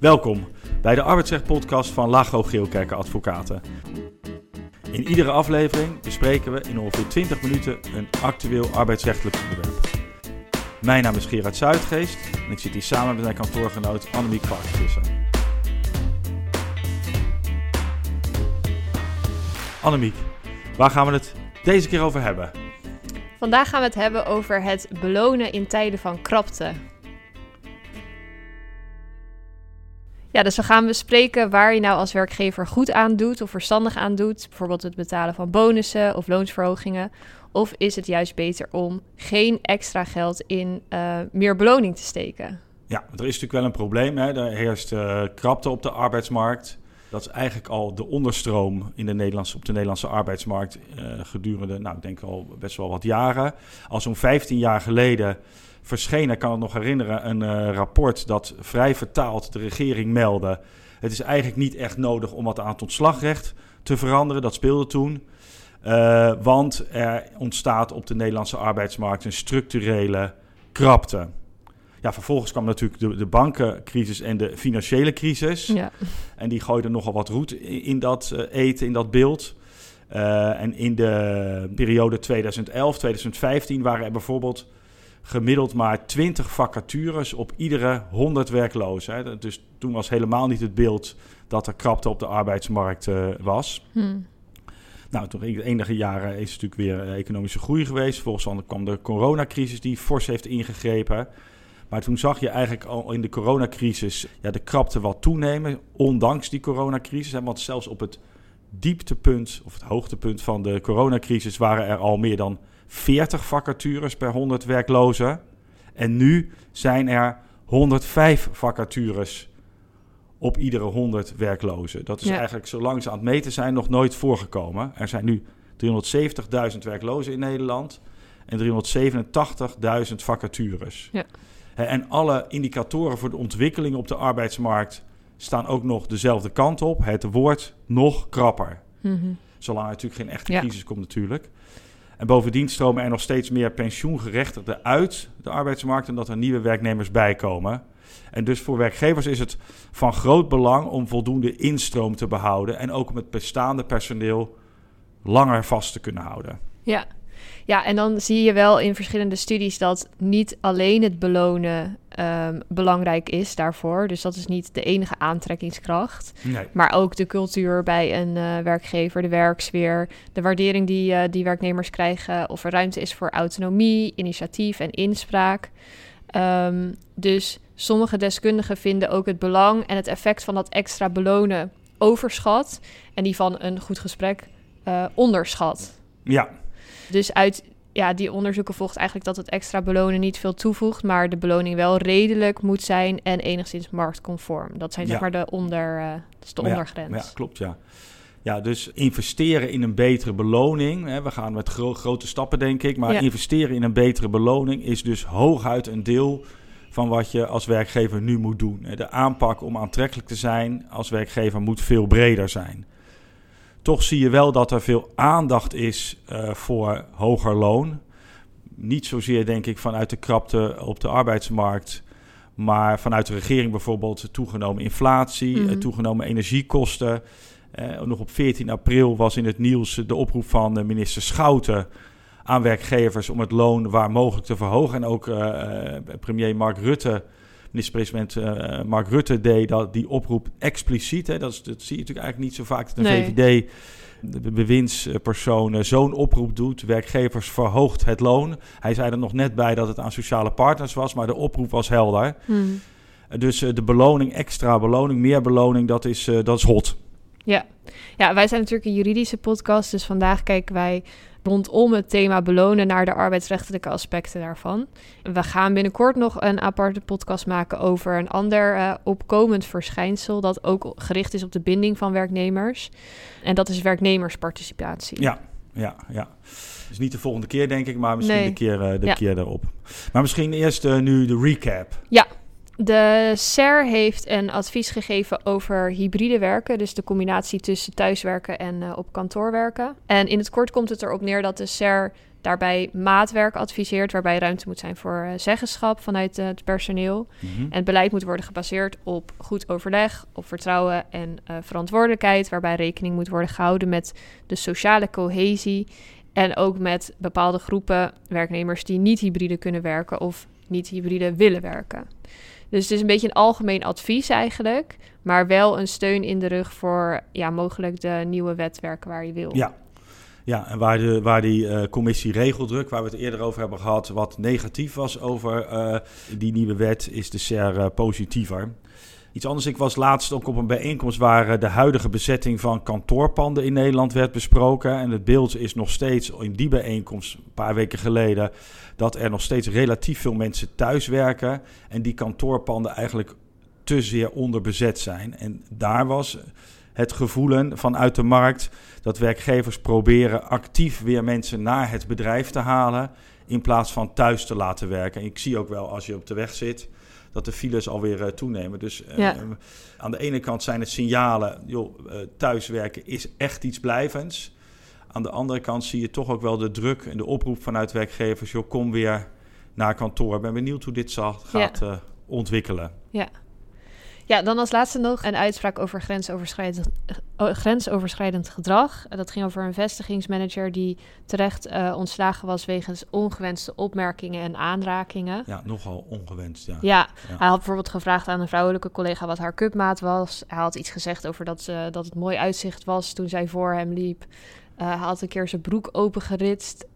Welkom bij de arbeidsrecht-podcast van Lago Geelkerken Advocaten. In iedere aflevering bespreken we in ongeveer 20 minuten een actueel arbeidsrechtelijk onderwerp. Mijn naam is Gerard Zuidgeest en ik zit hier samen met mijn kantoorgenoot Annemiek Varkensvisser. Annemiek, waar gaan we het deze keer over hebben? Vandaag gaan we het hebben over het belonen in tijden van krapte. Ja, dus we gaan bespreken waar je nou als werkgever goed aan doet of verstandig aan doet. Bijvoorbeeld het betalen van bonussen of loonsverhogingen. Of is het juist beter om geen extra geld in uh, meer beloning te steken? Ja, er is natuurlijk wel een probleem. Hè? Er heerst uh, krapte op de arbeidsmarkt. Dat is eigenlijk al de onderstroom in de Nederlandse, op de Nederlandse arbeidsmarkt uh, gedurende, nou, ik denk al best wel wat jaren. Al zo'n 15 jaar geleden verscheen, ik kan het nog herinneren, een uh, rapport dat vrij vertaald de regering meldde. Het is eigenlijk niet echt nodig om wat aan het ontslagrecht te veranderen. Dat speelde toen. Uh, want er ontstaat op de Nederlandse arbeidsmarkt een structurele krapte. Ja, vervolgens kwam natuurlijk de, de bankencrisis en de financiële crisis. Ja. En die gooiden nogal wat roet in, in dat uh, eten, in dat beeld. Uh, en in de periode 2011-2015 waren er bijvoorbeeld gemiddeld maar 20 vacatures op iedere 100 werklozen. Hè. Dus toen was helemaal niet het beeld dat er krapte op de arbeidsmarkt uh, was. Hmm. Nou, toen de enige jaren is het natuurlijk weer economische groei geweest. Volgens kwam de coronacrisis die fors heeft ingegrepen. Maar toen zag je eigenlijk al in de coronacrisis ja, de krapte wat toenemen, ondanks die coronacrisis. Hè, want zelfs op het dieptepunt of het hoogtepunt van de coronacrisis waren er al meer dan 40 vacatures per 100 werklozen. En nu zijn er 105 vacatures op iedere 100 werklozen. Dat is ja. eigenlijk, zolang ze aan het meten zijn, nog nooit voorgekomen. Er zijn nu 370.000 werklozen in Nederland en 387.000 vacatures. Ja. En alle indicatoren voor de ontwikkeling op de arbeidsmarkt staan ook nog dezelfde kant op. Het wordt nog krapper. Mm -hmm. Zolang er natuurlijk geen echte crisis komt natuurlijk. En bovendien stromen er nog steeds meer pensioengerechtigden uit de arbeidsmarkt... en dat er nieuwe werknemers bijkomen. En dus voor werkgevers is het van groot belang om voldoende instroom te behouden... en ook om het bestaande personeel langer vast te kunnen houden. Ja, ja, en dan zie je wel in verschillende studies dat niet alleen het belonen um, belangrijk is daarvoor. Dus dat is niet de enige aantrekkingskracht. Nee. Maar ook de cultuur bij een uh, werkgever, de werksfeer, de waardering die, uh, die werknemers krijgen, of er ruimte is voor autonomie, initiatief en inspraak. Um, dus sommige deskundigen vinden ook het belang en het effect van dat extra belonen overschat en die van een goed gesprek uh, onderschat. Ja, dus uit ja, die onderzoeken volgt eigenlijk dat het extra belonen niet veel toevoegt, maar de beloning wel redelijk moet zijn en enigszins marktconform. Dat zijn zeg maar de, onder, uh, dat is de Maar ondergrens. Ja, klopt, ja. Ja, dus investeren in een betere beloning. Hè, we gaan met gro grote stappen, denk ik. Maar Ja. investeren in een betere beloning is dus hooguit een deel van wat je als werkgever nu moet doen. De aanpak om aantrekkelijk te zijn als werkgever moet veel breder zijn. Toch zie je wel dat er veel aandacht is uh, voor hoger loon. Niet zozeer, denk ik, vanuit de krapte op de arbeidsmarkt. Maar vanuit de regering bijvoorbeeld toegenomen inflatie, Mhm. mm. toegenomen energiekosten. Uh, nog op 14 april was in het nieuws de oproep van minister Schouten aan werkgevers om het loon waar mogelijk te verhogen. En ook uh, premier Mark Rutte, minister-president uh, Mark Rutte, deed dat, die oproep expliciet. Hè. Dat, is, dat zie je natuurlijk eigenlijk niet zo vaak dat de Nee. VVD, de bewindspersoon, zo'n oproep doet. Werkgevers verhoogt het loon. Hij zei er nog net bij dat het aan sociale partners was, maar de oproep was helder. Hmm. Dus uh, de beloning, extra beloning, meer beloning, dat is, uh, dat is hot. Ja. ja, wij zijn natuurlijk een juridische podcast, dus vandaag kijken wij rondom het thema belonen naar de arbeidsrechtelijke aspecten daarvan. We gaan binnenkort nog een aparte podcast maken over een ander uh, opkomend verschijnsel dat ook gericht is op de binding van werknemers. En dat is werknemersparticipatie. Ja, ja, ja. Dus niet de volgende keer, denk ik, maar misschien Nee. de, keer, uh, de Ja. keer daarop. Maar misschien eerst uh, nu de recap. Ja, de SER heeft een advies gegeven over hybride werken, dus de combinatie tussen thuiswerken en uh, op kantoor werken. En in het kort komt het erop neer dat de SER daarbij maatwerk adviseert, waarbij ruimte moet zijn voor uh, zeggenschap vanuit uh, het personeel. Mhm. En het beleid moet worden gebaseerd op goed overleg, op vertrouwen en verantwoordelijkheid, waarbij rekening moet worden gehouden met de sociale cohesie en ook met bepaalde groepen werknemers die niet hybride kunnen werken of niet hybride willen werken. Dus het is een beetje een algemeen advies eigenlijk, maar wel een steun in de rug voor ja, mogelijk de nieuwe wet werken waar je wil. Ja, ja, en waar, de, waar die uh, commissie regeldruk, waar we het eerder over hebben gehad, wat negatief was over uh, die nieuwe wet, is de SER uh, positiever. Iets anders, ik was laatst ook op een bijeenkomst waar de huidige bezetting van kantoorpanden in Nederland werd besproken. En het beeld is nog steeds in die bijeenkomst, een paar weken geleden, dat er nog steeds relatief veel mensen thuis werken. En die kantoorpanden eigenlijk te zeer onderbezet zijn. En daar was het gevoelen vanuit de markt dat werkgevers proberen actief weer mensen naar het bedrijf te halen in plaats van thuis te laten werken. En ik zie ook wel als je op de weg zit dat de files alweer uh, toenemen. Dus Ja. aan de ene kant zijn het signalen, joh, uh, thuiswerken is echt iets blijvends. Aan de andere kant zie je toch ook wel de druk en de oproep vanuit werkgevers, joh, kom weer naar kantoor. Ik ben benieuwd hoe dit zal, gaat eh, ontwikkelen. Ja. Ja, dan als laatste nog een uitspraak over grensoverschrijdend, uh, grensoverschrijdend gedrag. Uh, dat ging over een vestigingsmanager die terecht uh, ontslagen was wegens ongewenste opmerkingen en aanrakingen. Ja, nogal ongewenst, ja. Ja, ja. hij had bijvoorbeeld gevraagd aan een vrouwelijke collega wat haar cupmaat was. Hij had iets gezegd over dat, ze, dat het mooi uitzicht was toen zij voor hem liep. Uh, hij had een keer zijn broek opengeritst.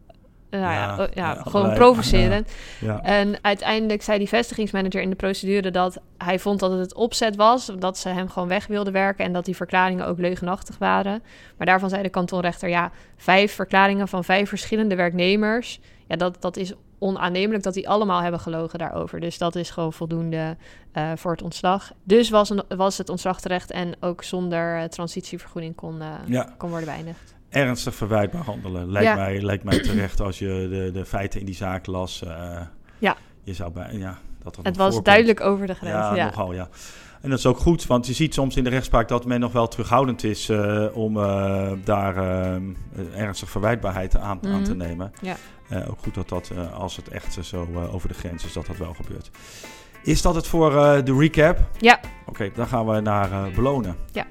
Nou ja, ja, ja, gewoon provocerend. Ja. En uiteindelijk zei die vestigingsmanager in de procedure dat hij vond dat het het opzet was, dat ze hem gewoon weg wilden werken en dat die verklaringen ook leugenachtig waren. Maar daarvan zei de kantonrechter, ja, vijf verklaringen van vijf verschillende werknemers, ja, dat, dat is onaannemelijk dat die allemaal hebben gelogen daarover. Dus dat is gewoon voldoende uh, voor het ontslag. Dus was, een, was het ontslag terecht en ook zonder uh, transitievergoeding kon, uh, ja. kon worden beëindigd ernstig verwijtbaar handelen. Lijkt, Ja. mij, lijkt mij terecht als je de, de feiten in die zaak las. Uh, Ja. Je zou bij, ja, dat Het was voorkomt. duidelijk over de grens. Ja, Ja, nogal, ja. En dat is ook goed, want je ziet soms in de rechtspraak dat men nog wel terughoudend is uh, om uh, daar ernstig verwijtbaarheid aan, Mhm. aan te nemen. Ja. Ook goed dat dat, als het echt zo over de grens is, dat dat wel gebeurt. Is dat het voor de recap? Ja. Oké, dan gaan we naar belonen. Ja.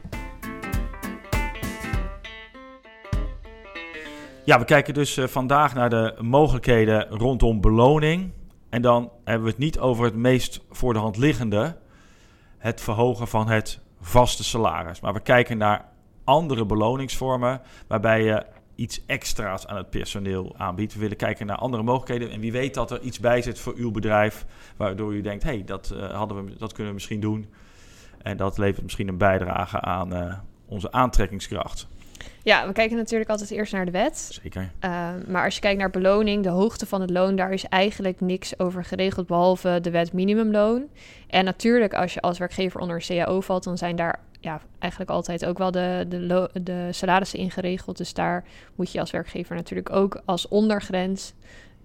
Ja, we kijken dus uh, vandaag naar de mogelijkheden rondom beloning. En dan hebben we het niet over het meest voor de hand liggende, het verhogen van het vaste salaris. Maar we kijken naar andere beloningsvormen waarbij je iets extra's aan het personeel aanbiedt. We willen kijken naar andere mogelijkheden en wie weet dat er iets bij zit voor uw bedrijf, waardoor u denkt, hé, hey, dat, uh, hadden we, dat kunnen we misschien doen. En dat levert misschien een bijdrage aan uh, onze aantrekkingskracht. Ja, we kijken natuurlijk altijd eerst naar de wet. Zeker. Uh, maar als je kijkt naar beloning, de hoogte van het loon, daar is eigenlijk niks over geregeld, behalve de wet minimumloon. En natuurlijk, als je als werkgever onder een CAO valt, dan zijn daar ja, eigenlijk altijd ook wel de, de, de salarissen ingeregeld. Dus daar moet je als werkgever natuurlijk ook als ondergrens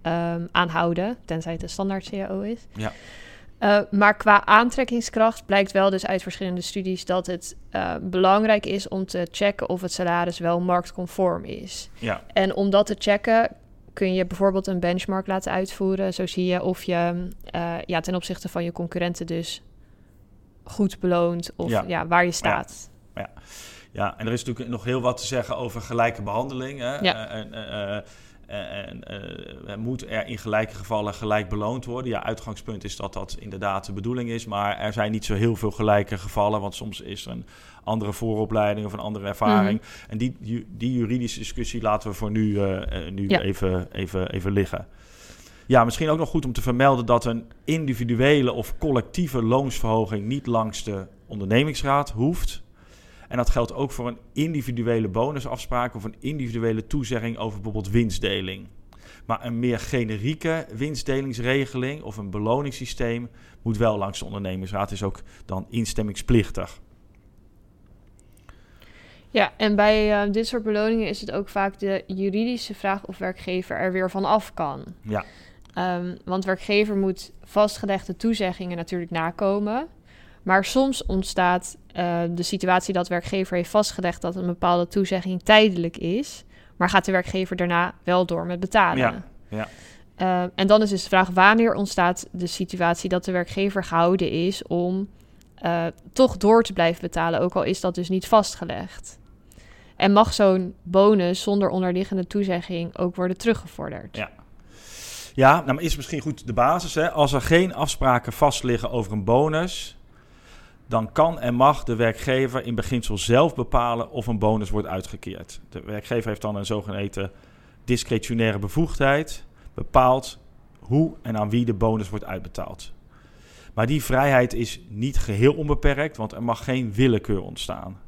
um, aan houden, tenzij het een standaard CAO is. Ja. Uh, maar qua aantrekkingskracht blijkt wel dus uit verschillende studies dat het uh, belangrijk is om te checken of het salaris wel marktconform is. Ja. En om dat te checken kun je bijvoorbeeld een benchmark laten uitvoeren. Zo zie je of je uh, ja, ten opzichte van je concurrenten dus goed beloont of ja. ja waar je staat. Ja. ja. Ja, en er is natuurlijk nog heel wat te zeggen over gelijke behandeling. Hè? Ja. En, en uh, moet er in gelijke gevallen gelijk beloond worden. Ja, uitgangspunt is dat dat inderdaad de bedoeling is. Maar er zijn niet zo heel veel gelijke gevallen. Want soms is er een andere vooropleiding of een andere ervaring. Mm-hmm. En die, die juridische discussie laten we voor nu, uh, nu ja. even, even, even liggen. Ja, misschien ook nog goed om te vermelden dat een individuele of collectieve loonsverhoging niet langs de ondernemingsraad hoeft. En dat geldt ook voor een individuele bonusafspraak of een individuele toezegging over bijvoorbeeld winstdeling. Maar een meer generieke winstdelingsregeling of een beloningssysteem moet wel langs de ondernemingsraad, is ook dan instemmingsplichtig. Ja, en bij uh, dit soort beloningen is het ook vaak de juridische vraag of werkgever er weer van af kan. Ja. Um, want werkgever moet vastgelegde toezeggingen natuurlijk nakomen. Maar soms ontstaat uh, de situatie dat werkgever heeft vastgelegd dat een bepaalde toezegging tijdelijk is. maar gaat de werkgever daarna wel door met betalen. Ja, ja. Uh, en dan is dus de vraag: wanneer ontstaat de situatie dat de werkgever gehouden is om uh, toch door te blijven betalen, ook al is dat dus niet vastgelegd? En mag zo'n bonus zonder onderliggende toezegging ook worden teruggevorderd? Ja. Ja, nou maar is misschien goed de basis. Hè? Als er geen afspraken vastliggen over een bonus, dan kan en mag de werkgever in beginsel zelf bepalen of een bonus wordt uitgekeerd. De werkgever heeft dan een zogeheten discretionaire bevoegdheid, bepaalt hoe en aan wie de bonus wordt uitbetaald. Maar die vrijheid is niet geheel onbeperkt, want er mag geen willekeur ontstaan.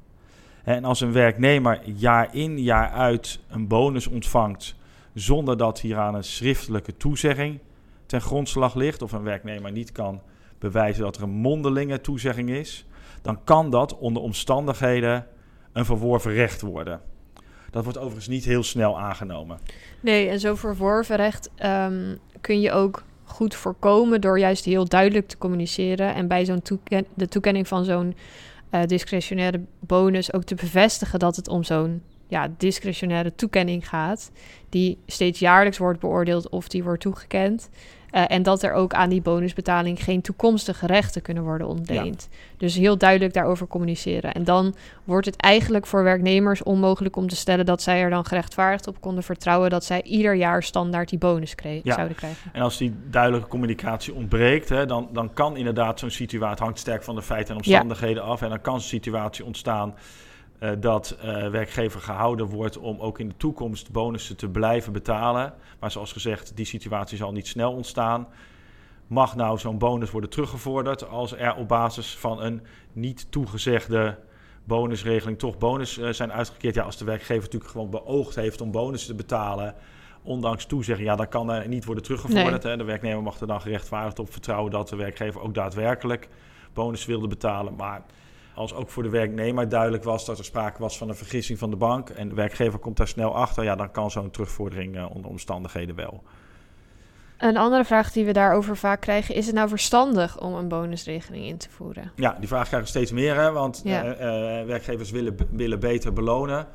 En als een werknemer jaar in, jaar uit een bonus ontvangt zonder dat hieraan een schriftelijke toezegging ten grondslag ligt, of een werknemer niet kan bewijzen dat er een mondelinge toezegging is, dan kan dat onder omstandigheden een verworven recht worden. Dat wordt overigens niet heel snel aangenomen. Nee, en zo'n verworven recht um, kun je ook goed voorkomen door juist heel duidelijk te communiceren en bij zo'n de toekenning van zo'n uh, discretionaire bonus ook te bevestigen dat het om zo'n ja, discretionaire toekenning gaat, die steeds jaarlijks wordt beoordeeld of die wordt toegekend. Uh, en dat er ook aan die bonusbetaling geen toekomstige rechten kunnen worden ontleend. Dus heel duidelijk daarover communiceren. En dan wordt het eigenlijk voor werknemers onmogelijk om te stellen dat zij er dan gerechtvaardigd op konden vertrouwen dat zij ieder jaar standaard die bonus kreeg, ja. zouden krijgen. En als die duidelijke communicatie ontbreekt, hè, dan, dan kan inderdaad zo'n situatie, hangt sterk van de feiten en omstandigheden af. En dan kan zo'n situatie ontstaan uh, dat uh, werkgever gehouden wordt om ook in de toekomst bonussen te blijven betalen. Maar zoals gezegd, die situatie zal niet snel ontstaan. Mag nou zo'n bonus worden teruggevorderd als er op basis van een niet toegezegde bonusregeling toch bonus uh, zijn uitgekeerd? Ja, als de werkgever natuurlijk gewoon beoogd heeft om bonussen te betalen, ondanks toezegging, ja, dan kan er niet worden teruggevorderd. Nee. Hè. De werknemer mag er dan gerechtvaardigd op vertrouwen dat de werkgever ook daadwerkelijk bonus wilde betalen. Maar als ook voor de werknemer duidelijk was dat er sprake was van een vergissing van de bank en de werkgever komt daar snel achter, ja, dan kan zo'n terugvordering uh, onder omstandigheden wel. Een andere vraag die we daarover vaak krijgen, is het nou verstandig om een bonusregeling in te voeren? Ja, die vraag krijgen we steeds meer, hè, want ja. uh, uh, werkgevers willen, willen beter belonen.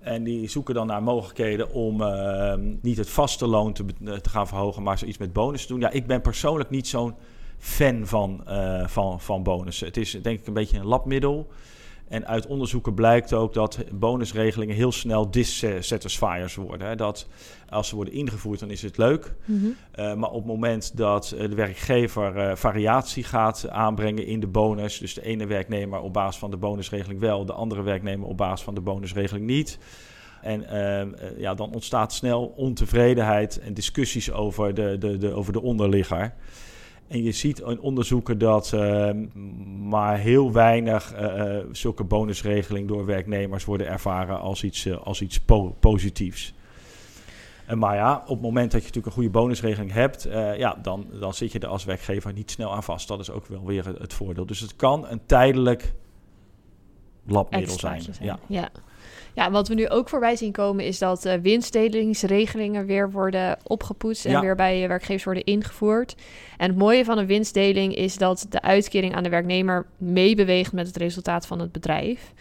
En die zoeken dan naar mogelijkheden om uh, niet het vaste loon te, te, gaan verhogen, maar zoiets met bonus te doen. Ja, ik ben persoonlijk niet zo'n fan van, uh, van, van bonussen. Het is denk ik een beetje een labmiddel. En uit onderzoeken blijkt ook dat bonusregelingen heel snel dissatisfiers worden. Hè. Dat als ze worden ingevoerd, dan is het leuk. Mm -hmm. uh, maar op het moment dat uh, de werkgever uh, variatie gaat aanbrengen in de bonus, dus de ene werknemer op basis van de bonusregeling wel, de andere werknemer op basis van de bonusregeling niet. En ja, dan ontstaat snel ontevredenheid en discussies over de, de, de, over de onderligger. En je ziet in onderzoeken dat uh, maar heel weinig uh, zulke bonusregeling door werknemers worden ervaren als iets, uh, als iets po positiefs. En maar ja, op het moment dat je natuurlijk een goede bonusregeling hebt, ja, dan, dan zit je er als werkgever niet snel aan vast. Dat is ook wel weer het, voordeel. Dus het kan een tijdelijk labmiddel zijn. zijn. Ja. ja. Ja, wat we nu ook voorbij zien komen is dat uh, winstdelingsregelingen weer worden opgepoetst en ja. weer bij werkgevers worden ingevoerd. En het mooie van een winstdeling is dat de uitkering aan de werknemer meebeweegt met het resultaat van het bedrijf.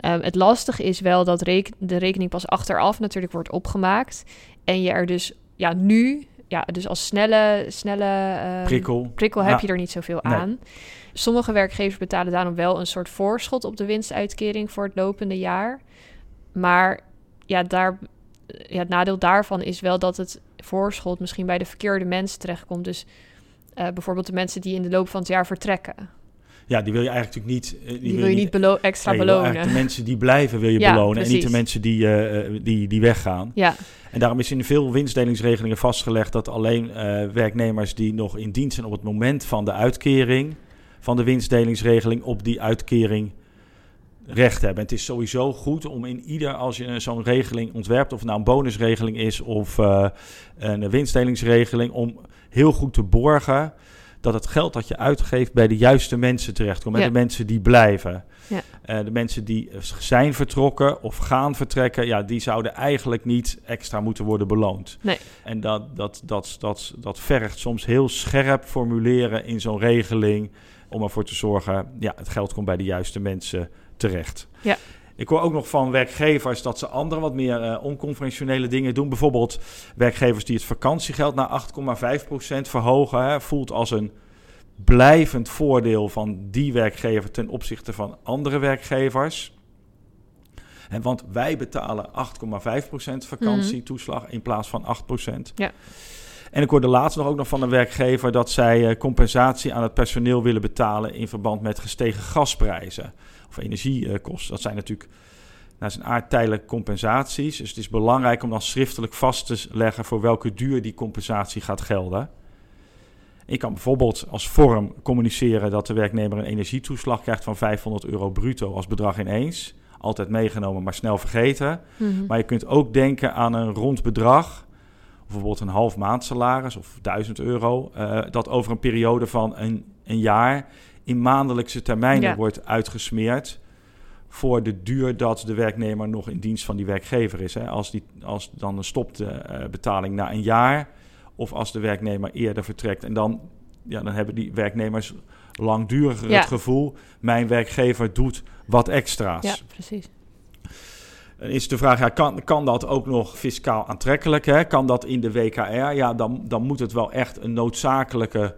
Um, het lastige is wel dat reken de rekening pas achteraf natuurlijk wordt opgemaakt. En je er dus ja, nu, ja, dus als snelle, snelle um, prikkel, prikkel heb ja. je er niet zoveel nee. aan. Sommige werkgevers betalen daarom wel een soort voorschot op de winstuitkering voor het lopende jaar. Maar ja, daar, ja, het nadeel daarvan is wel dat het voorschot misschien bij de verkeerde mensen terechtkomt. Dus uh, bijvoorbeeld de mensen die in de loop van het jaar vertrekken. Ja, die wil je eigenlijk natuurlijk niet... Uh, die, die, wil je niet belo extra nee, belonen. de mensen die blijven wil je ja, belonen precies. en niet de mensen die, uh, die, die weggaan. Ja. En daarom is in veel winstdelingsregelingen vastgelegd dat alleen werknemers die nog in dienst zijn op het moment van de uitkering van de winstdelingsregeling op die uitkering recht hebben. Het is sowieso goed om in ieder, als je zo'n regeling ontwerpt, of het nou een bonusregeling is of uh, een winstdelingsregeling, om heel goed te borgen dat het geld dat je uitgeeft bij de juiste mensen terechtkomt. Bij ja. de mensen die blijven. Ja. Uh, de mensen die zijn vertrokken of gaan vertrekken, ja, die zouden eigenlijk niet extra moeten worden beloond. Nee. En dat, dat, dat, dat, dat vergt soms heel scherp formuleren in zo'n regeling om ervoor te zorgen, ja, het geld komt bij de juiste mensen terecht. Ja. Ik hoor ook nog van werkgevers dat ze andere wat meer uh, onconventionele dingen doen. Bijvoorbeeld werkgevers die het vakantiegeld naar 8,5% verhogen. Hè, voelt als een blijvend voordeel van die werkgever ten opzichte van andere werkgevers. En want wij betalen 8,5% vakantietoeslag in plaats van 8%. Ja. En ik hoorde laatst nog ook nog van een werkgever dat zij uh, compensatie aan het personeel willen betalen in verband met gestegen gasprijzen of energiekosten. Dat zijn natuurlijk naar zijn aard tijdelijke compensaties. Dus het is belangrijk om dan schriftelijk vast te leggen voor welke duur die compensatie gaat gelden. Ik kan bijvoorbeeld als vorm communiceren dat de werknemer een energietoeslag krijgt van 500 euro bruto als bedrag ineens. Altijd meegenomen, maar snel vergeten. Mhm. Maar je kunt ook denken aan een rond bedrag, bijvoorbeeld een half maand salaris of 1000 euro, eh, dat over een periode van een, een jaar in maandelijkse termijnen Ja. wordt uitgesmeerd voor de duur dat de werknemer nog in dienst van die werkgever is. Hè. Als, die, als dan stopt de eh, betaling na een jaar of als de werknemer eerder vertrekt. En dan, ja, dan hebben die werknemers langduriger Ja. het gevoel... mijn werkgever doet wat extra's. Ja, precies. Dan is de vraag, kan, kan dat ook nog fiscaal aantrekkelijk? Hè? Kan dat in de WKR? Ja, dan, dan moet het wel echt een noodzakelijke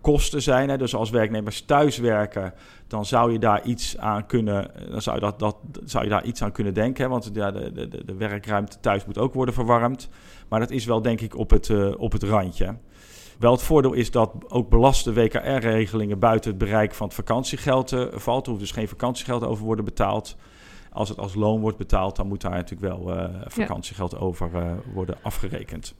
kosten zijn. Hè? Dus als werknemers thuiswerken, dan zou je daar iets aan kunnen, dan zou je, dat, dat, zou je daar iets aan kunnen denken. Hè? Want ja, de, de, de- de werkruimte thuis moet ook worden verwarmd. Maar dat is wel denk ik op het, eh, op het randje. Wel het voordeel is dat ook belaste WKR-regelingen buiten het bereik van het vakantiegeld eh, valt. Er hoeft dus geen vakantiegeld over worden betaald. Als het als loon wordt betaald, dan moet daar natuurlijk wel eh, vakantiegeld over eh, worden afgerekend.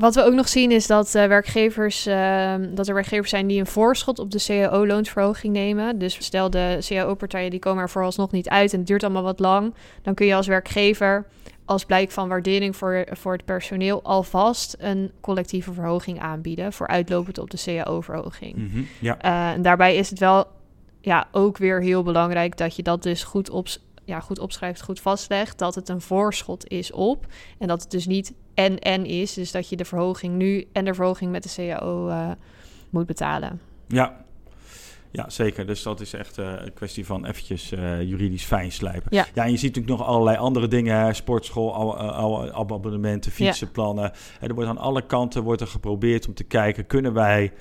Wat we ook nog zien is dat, eh, werkgevers, eh, dat er werkgevers zijn die een voorschot op de CAO-loonsverhoging nemen. Dus stel de CAO-partijen die komen er vooralsnog niet uit en het duurt allemaal wat lang. Dan kun je als werkgever als blijk van waardering voor, voor het personeel alvast een collectieve verhoging aanbieden. Voor uitlopend op de CAO-verhoging. Mhm, Ja, en daarbij is het wel ja, ook weer heel belangrijk dat je dat dus goed, ops ja, goed opschrijft, goed vastlegt. Dat het een voorschot is op. En dat het dus niet en-en is. Dus dat je de verhoging nu en de verhoging met de CAO eh, moet betalen. ja. ja, zeker. Dus dat is echt eh, een kwestie van eventjes eh, juridisch fijn slijpen. Ja. ja, en je ziet natuurlijk nog allerlei andere dingen. Sportschool, al- al- al- abonnementen, fietsenplannen. En er wordt aan alle kanten wordt er geprobeerd om te kijken... kunnen wij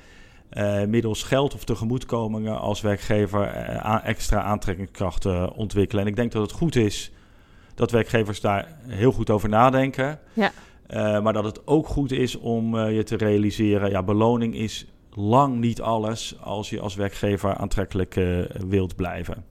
eh, middels geld of tegemoetkomingen als werkgever... eh, extra aantrekkingskrachten ontwikkelen. En ik denk dat het goed is dat werkgevers daar heel goed over nadenken. Ja. Eh, maar dat het ook goed is om je te realiseren... ja, beloning is lang niet alles als je als werkgever aantrekkelijk wilt blijven.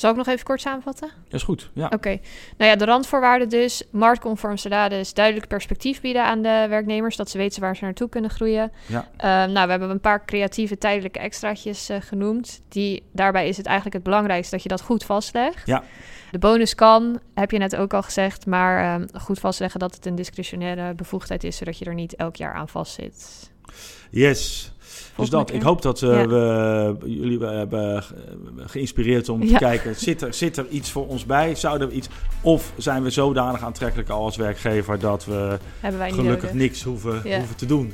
Zal ik nog even kort samenvatten? Dat is goed, ja. Oké. Nou ja, de randvoorwaarden dus. Marktconform salaris, duidelijk perspectief bieden aan de werknemers... dat ze weten waar ze naartoe kunnen groeien. Ja. Ehm, nou, we hebben een paar creatieve tijdelijke extraatjes eh, genoemd. Die, daarbij is het eigenlijk het belangrijkste dat je dat goed vastlegt. Ja. De bonus kan, heb je net ook al gezegd... maar ehm, goed vastleggen dat het een discretionaire bevoegdheid is... zodat je er niet elk jaar aan vastzit. Yes. Dus dat, keer. ik hoop dat eh, we jullie eh, hebben ge- geïnspireerd om te kijken, zit er, zit er iets voor ons bij? Zouden we iets, of zijn we zodanig aantrekkelijk al als werkgever dat we gelukkig nodig. niks hoeven, hoeven te doen?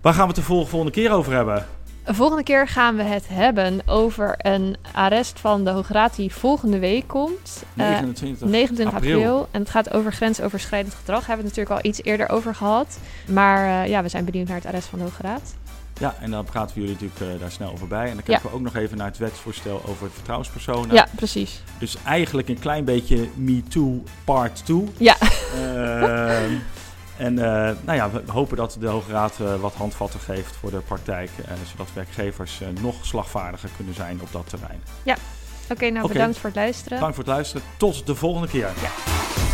Waar gaan we het de vol- volgende keer over hebben? Volgende keer gaan we het hebben over een arrest van de Hoge Raad... die volgende week komt. Eh, 29. 29 april. april. En het gaat over grensoverschrijdend gedrag. Daar hebben we het natuurlijk al iets eerder over gehad. Maar eh, ja, we zijn benieuwd naar het arrest van de Hoge Raad. Ja, en dan praten we jullie natuurlijk eh, daar snel over bij. En dan kijken we ook nog even naar het wetsvoorstel over het vertrouwenspersonen. Ja, precies. Dus eigenlijk een klein beetje Me Too Part 2. Ja. En eh, nou ja, we hopen dat de Hoge Raad eh, wat handvatten geeft voor de praktijk. eh, zodat werkgevers nog slagvaardiger kunnen zijn op dat terrein. Oké, nou bedankt voor het luisteren. Dank voor het luisteren. Tot de volgende keer. Ja.